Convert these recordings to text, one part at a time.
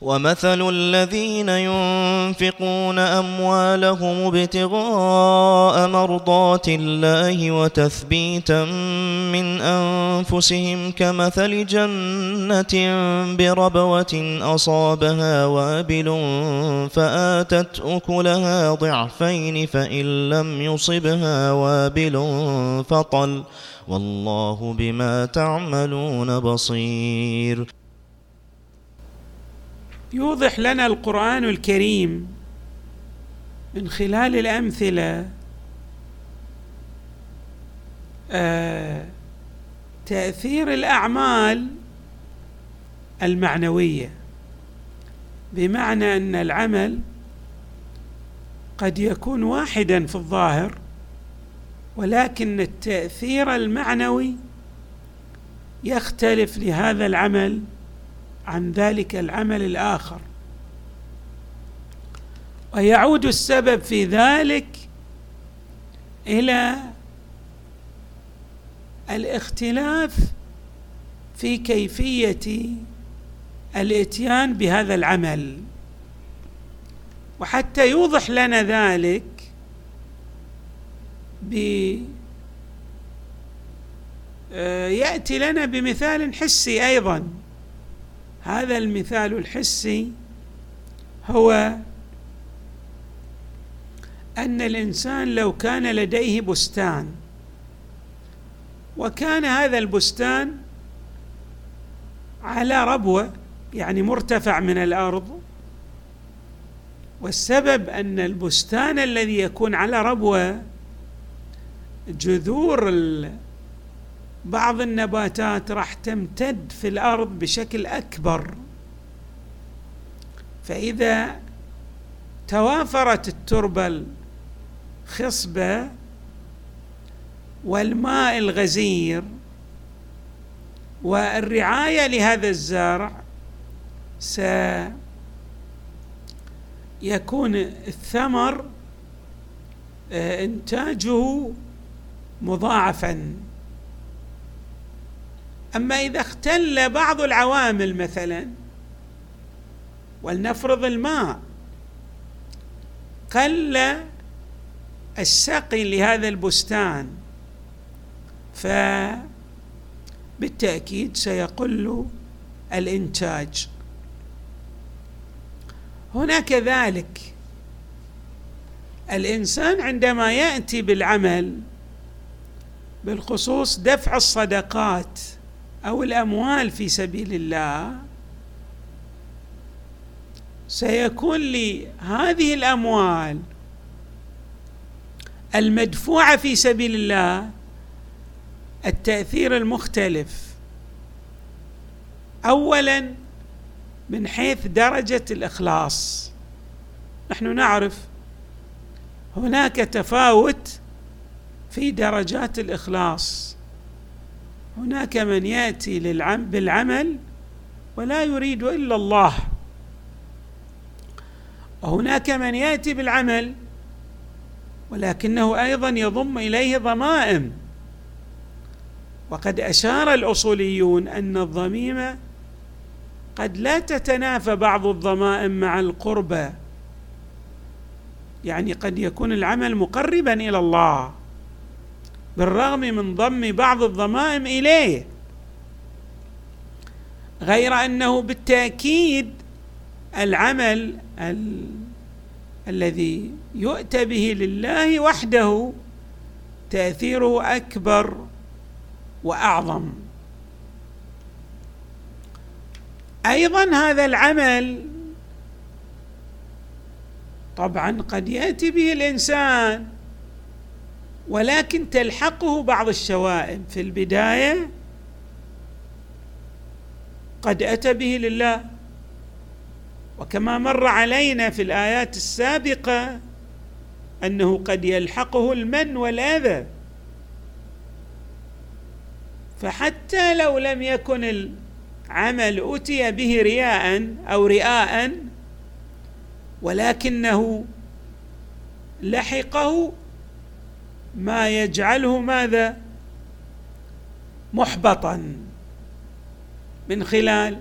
ومثل الذين ينفقون أموالهم ابتغاء مرضات الله وتثبيتا من أنفسهم كمثل جنة بربوة أصابها وابل فآتت أكلها ضعفين فإن لم يصبها وابل فطل والله بما تعملون بصير يوضح لنا القرآن الكريم من خلال الأمثلة آه تأثير الأعمال المعنوية بمعنى أن العمل قد يكون واحدا في الظاهر ولكن التأثير المعنوي يختلف لهذا العمل عن ذلك العمل الآخر. ويعود السبب في ذلك إلى الاختلاف في كيفية الإتيان بهذا العمل. وحتى يوضح لنا ذلك ب آه، يأتي لنا بمثال حسي أيضا. هذا المثال الحسي هو أن الإنسان لو كان لديه بستان وكان هذا البستان على ربوة يعني مرتفع من الأرض والسبب أن البستان الذي يكون على ربوة جذور بعض النباتات راح تمتد في الأرض بشكل أكبر. فإذا توافرت التربة الخصبة والماء الغزير والرعاية لهذا الزرع سيكون الثمر آه، إنتاجه مضاعفا. أما إذا اختل بعض العوامل مثلا ولنفرض الماء قل السقي لهذا البستان فبالتاكيد سيقل الإنتاج. هنا كذلك الإنسان عندما يأتي بالعمل بالخصوص دفع الصدقات أو الأموال في سبيل الله سيكون لهذه الأموال المدفوعة في سبيل الله التأثير المختلف. اولا من حيث درجة الإخلاص. نحن نعرف هناك تفاوت في درجات الإخلاص. هناك من يأتي للعم بالعمل ولا يريد إلا الله. وهناك من يأتي بالعمل ولكنه أيضا يضم إليه ضمائم. وقد أشار الأصوليون أن الضميمة قد لا تتنافى بعض الضمائم مع القربى. يعني قد يكون العمل مقربا إلى الله. بالرغم من ضم بعض الضمائم إليه. غير أنه بالتأكيد العمل ال... الذي يؤتى به لله وحده تأثيره أكبر وأعظم. أيضا هذا العمل طبعا قد يأتي به الإنسان ولكن تلحقه بعض الشوائب. في البداية قد أتى به لله وكما مر علينا في الآيات السابقة أنه قد يلحقه المن والأذى. فحتى لو لم يكن العمل أتي به رياء أو رئاء ولكنه لحقه ما يجعله ماذا؟ محبطا. من خلال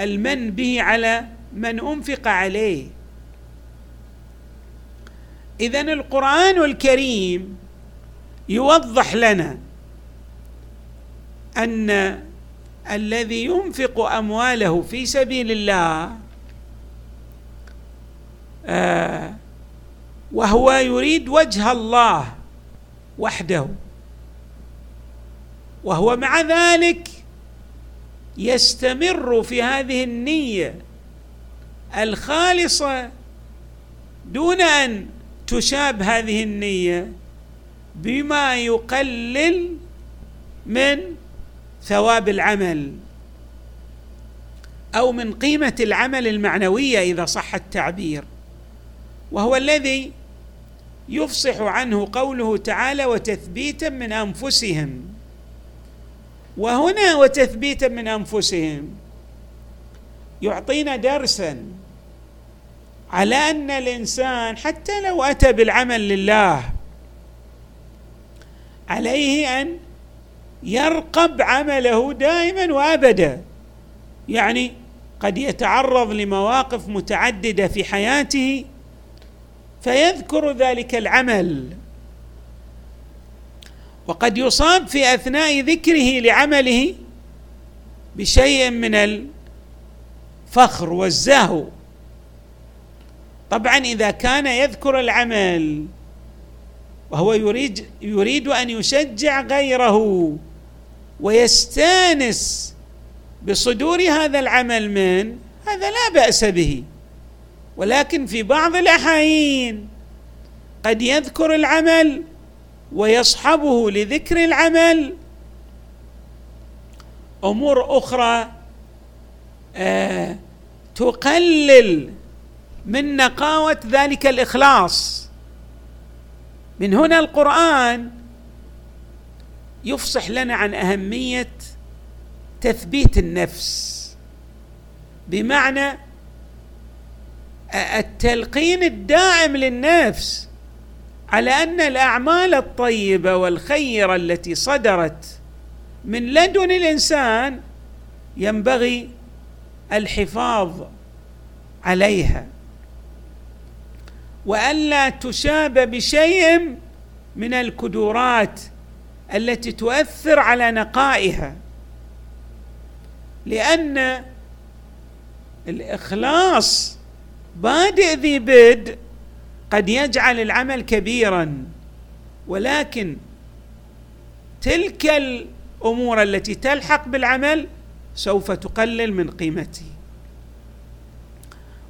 المن به على من أنفق عليه. اذا القرآن الكريم يوضح لنا أن الذي ينفق أمواله في سبيل الله آه وهو يريد وجه الله وحده. وهو مع ذلك يستمر في هذه النية الخالصة دون أن تشاب هذه النية بما يقلل من ثواب العمل أو من قيمة العمل المعنوية إذا صح التعبير. وهو الذي يفصح عنه قوله تعالى وتثبيتا من أنفسهم. وهنا وتثبيتا من أنفسهم. يعطينا درسا على أن الإنسان حتى لو أتى بالعمل لله عليه أن يرقب عمله دائما وابدا. يعني قد يتعرض لمواقف متعددة في حياته فيذكر ذلك العمل. وقد يصاب في أثناء ذكره لعمله بشيء من الفخر والزهو. طبعا إذا كان يذكر العمل وهو يريد يريد أن يشجع غيره ويستانس بصدور هذا العمل من هذا لا بأس به. ولكن في بعض الأحايين قد يذكر العمل ويصحبه لذكر العمل. أمور أخرى آه تقلل من نقاوة ذلك الإخلاص. من هنا القرآن يفصح لنا عن أهمية تثبيت النفس. بمعنى التلقين الدائم للنفس على أن الأعمال الطيبة والخيره التي صدرت من لدن الإنسان ينبغي الحفاظ عليها. وألا تشاب بشيء من الكدورات التي تؤثر على نقائها لأن الإخلاص بادئ ذي بدء قد يجعل العمل كبيرا. ولكن تلك الأمور التي تلحق بالعمل سوف تقلل من قيمته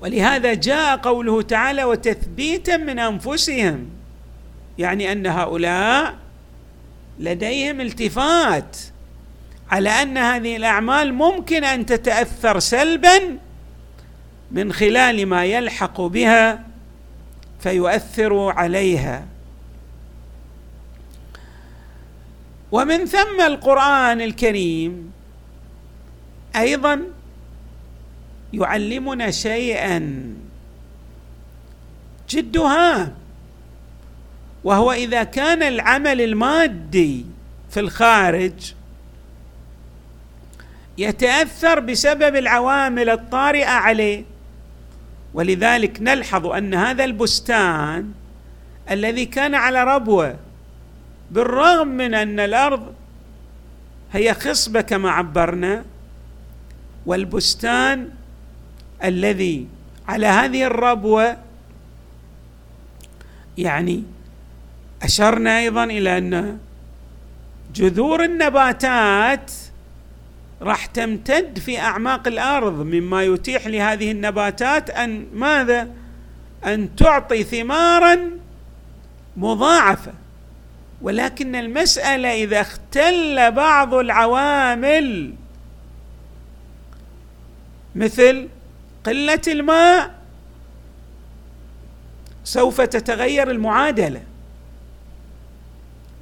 ولهذا جاء قوله تعالى وتثبيتا من أنفسهم. يعني أن هؤلاء لديهم التفات على أن هذه الأعمال ممكن أن تتأثر سلبا من خلال ما يلحق بها فيؤثر عليها. ومن ثم القرآن الكريم أيضا يعلمنا شيئا. جد هام وهو إذا كان العمل المادي في الخارج يتأثر بسبب العوامل الطارئة عليه. ولذلك نلحظ أن هذا البستان الذي كان على ربوة بالرغم من أن الأرض هي خصبة كما عبرنا والبستان الذي على هذه الربوة يعني أشرنا أيضا إلى أن جذور النباتات راح تمتد في أعماق الأرض مما يتيح لهذه النباتات أن ماذا؟ أن تعطي ثمارا مضاعفة. ولكن المسألة إذا اختل بعض العوامل مثل قلة الماء سوف تتغير المعادلة.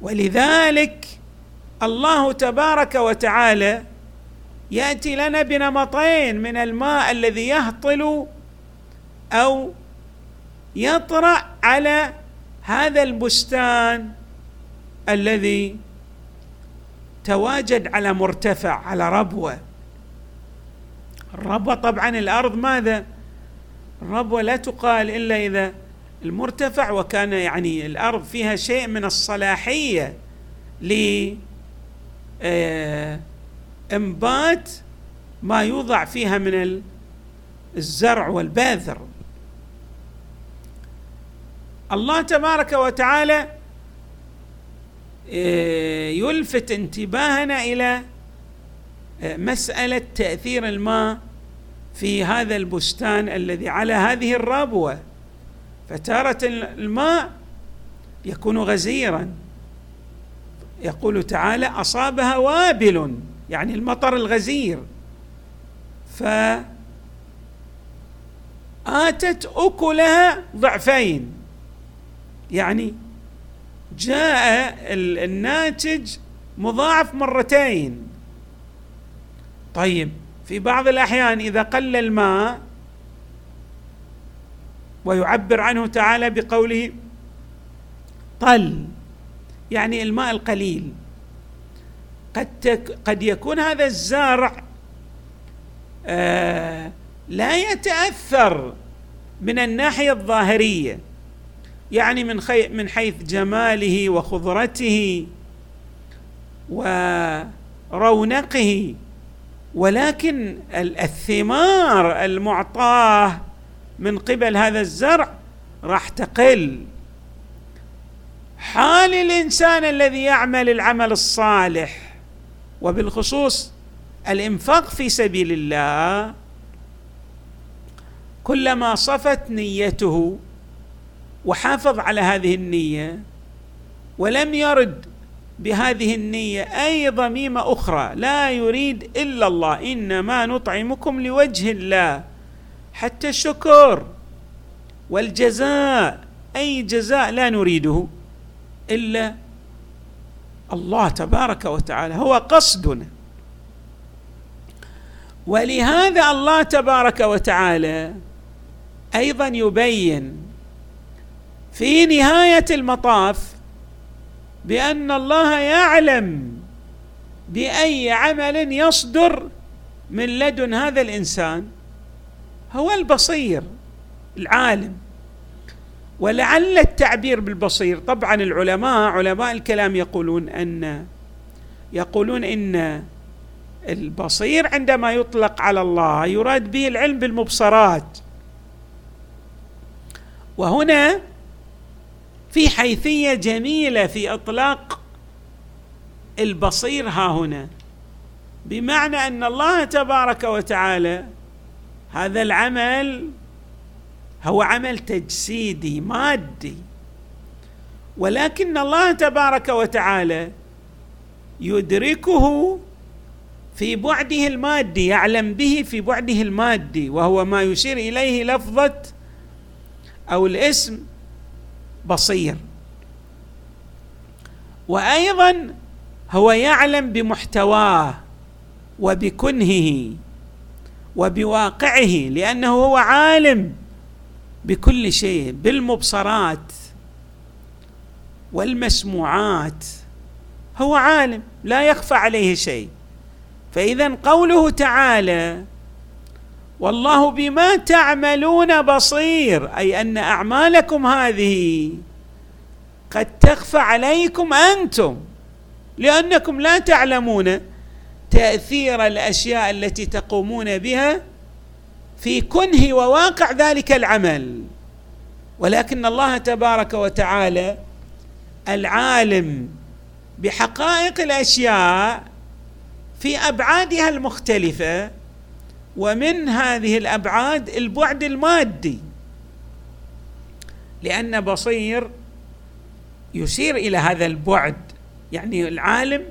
ولذلك الله تبارك وتعالى يأتي لنا بنمطين من الماء الذي يهطل أو يطرأ على هذا البستان الذي تواجد على مرتفع على ربوة. الربوة طبعا الأرض ماذا؟ الربوة لا تقال إلا إذا المرتفع وكان يعني الأرض فيها شيء من الصلاحية لانبات آه، ما يوضع فيها من الزرع والبذر. الله تبارك وتعالى آه، يلفت انتباهنا إلى آه، مسألة تأثير الماء في هذا البستان الذي على هذه الربوة. فتارة الماء يكون غزيرا. يقول تعالى أصابها وابل. يعني المطر الغزير. فاتت أكلها ضعفين. يعني جاء الناتج مضاعف مرتين. طيب في بعض الأحيان إذا قل الماء ويعبر عنه تعالى بقوله طل يعني الماء القليل. قد تك قد يكون هذا الزرع آه لا يتأثر من الناحية الظاهرية. يعني من خي من حيث جماله وخضرته ورونقه. ولكن الثمار المعطاة من قبل هذا الزرع راح تقل. حال الإنسان الذي يعمل العمل الصالح وبالخصوص الإنفاق في سبيل الله كلما صفت نيته وحافظ على هذه النية ولم يرد بهذه النية أي ضميمة أخرى لا يريد إلا الله إنما نطعمكم لوجه الله. حتى الشكر والجزاء أي جزاء لا نريده إلا الله تبارك وتعالى هو قصدنا ولهذا الله تبارك وتعالى أيضا يبين في نهاية المطاف بأن الله يعلم بأي عمل يصدر من لدن هذا الإنسان هو البصير العالم. ولعل التعبير بالبصير. طبعا العلماء علماء الكلام يقولون أن يقولون إن البصير عندما يطلق على الله يراد به العلم بالمبصرات. وهنا في حيثية جميلة في إطلاق البصير ها هنا بمعنى أن الله تبارك وتعالى هذا العمل هو عمل تجسيدي مادي. ولكن الله تبارك وتعالى يدركه في بعده المادي يعلم به في بعده المادي وهو ما يشير إليه لفظة أو الاسم بصير. وأيضا هو يعلم بمحتواه وبكنهه وبواقعه لأنه هو عالم بكل شيء بالمبصرات والمسموعات. هو عالم لا يخفى عليه شيء. فإذا قوله تعالى والله بما تعملون بصير أي أن أعمالكم هذه قد تخفى عليكم أنتم لأنكم لا تعلمون تأثير الأشياء التي تقومون بها في كنه وواقع ذلك العمل. ولكن الله تبارك وتعالى العالم بحقائق الأشياء في أبعادها المختلفة ومن هذه الأبعاد البعد المادي. لأن بصير يشير إلى هذا البعد يعني العالم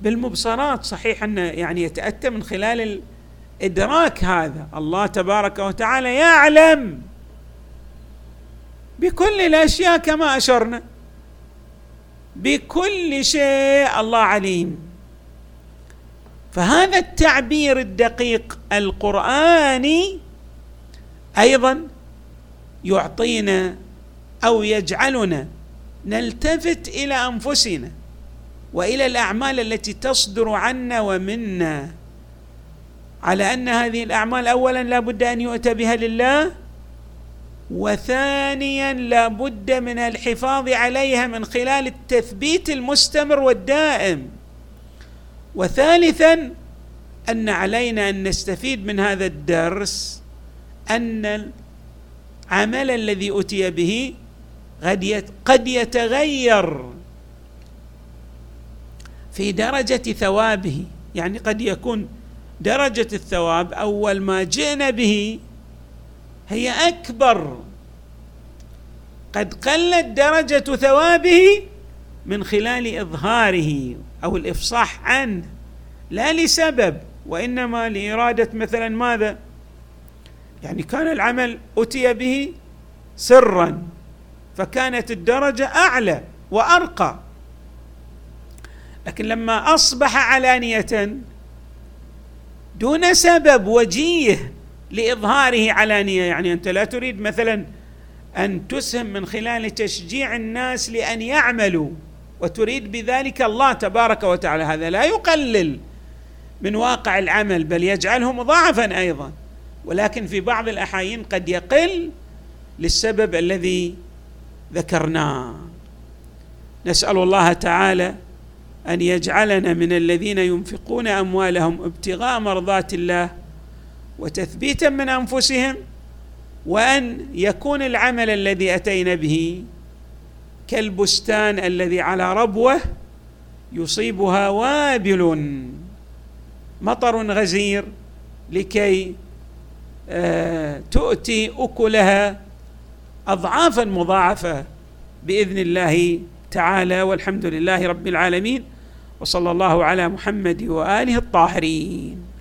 بالمبصرات. صحيح انه يعني يتأتى من خلال إدراك هذا. الله تبارك وتعالى يعلم بكل الأشياء كما أشرنا. بكل شيء الله عليم. فهذا التعبير الدقيق القراني أيضا يعطينا أو يجعلنا نلتفت إلى أنفسنا وإلى الأعمال التي تصدر عنا ومنا. على أن هذه الأعمال اولا لا بد أن يؤتى بها لله وثانيا لا بد من الحفاظ عليها من خلال التثبيت المستمر والدائم. وثالثا أن علينا أن نستفيد من هذا الدرس أن العمل الذي أتي به قد يتغير في درجة ثوابه. يعني قد يكون درجة الثواب أول ما جئنا به هي أكبر. قد قلت درجة ثوابه من خلال إظهاره أو الإفصاح عنه لا لسبب وإنما لإرادة مثلا ماذا؟ يعني كان العمل أتي به سرا فكانت الدرجة أعلى وأرقى. لكن لما أصبح علانية دون سبب وجيه لإظهاره علانية. يعني أنت لا تريد مثلا أن تسهم من خلال تشجيع الناس لأن يعملوا وتريد بذلك الله تبارك وتعالى. هذا لا يقلل من واقع العمل بل يجعله مضاعفا أيضا. ولكن في بعض الأحايين قد يقل للسبب الذي ذكرناه. نسأل الله تعالى أن يجعلنا من الذين ينفقون أموالهم ابتغاء مرضات الله وتثبيتا من أنفسهم وأن يكون العمل الذي أتينا به كالبستان الذي على ربوة يصيبها وابل مطر غزير لكي آه، تؤتي أكلها اضعافا مضاعفة بإذن الله تعالى والحمد لله رب العالمين. وصلى الله على محمد وآله الطاهرين.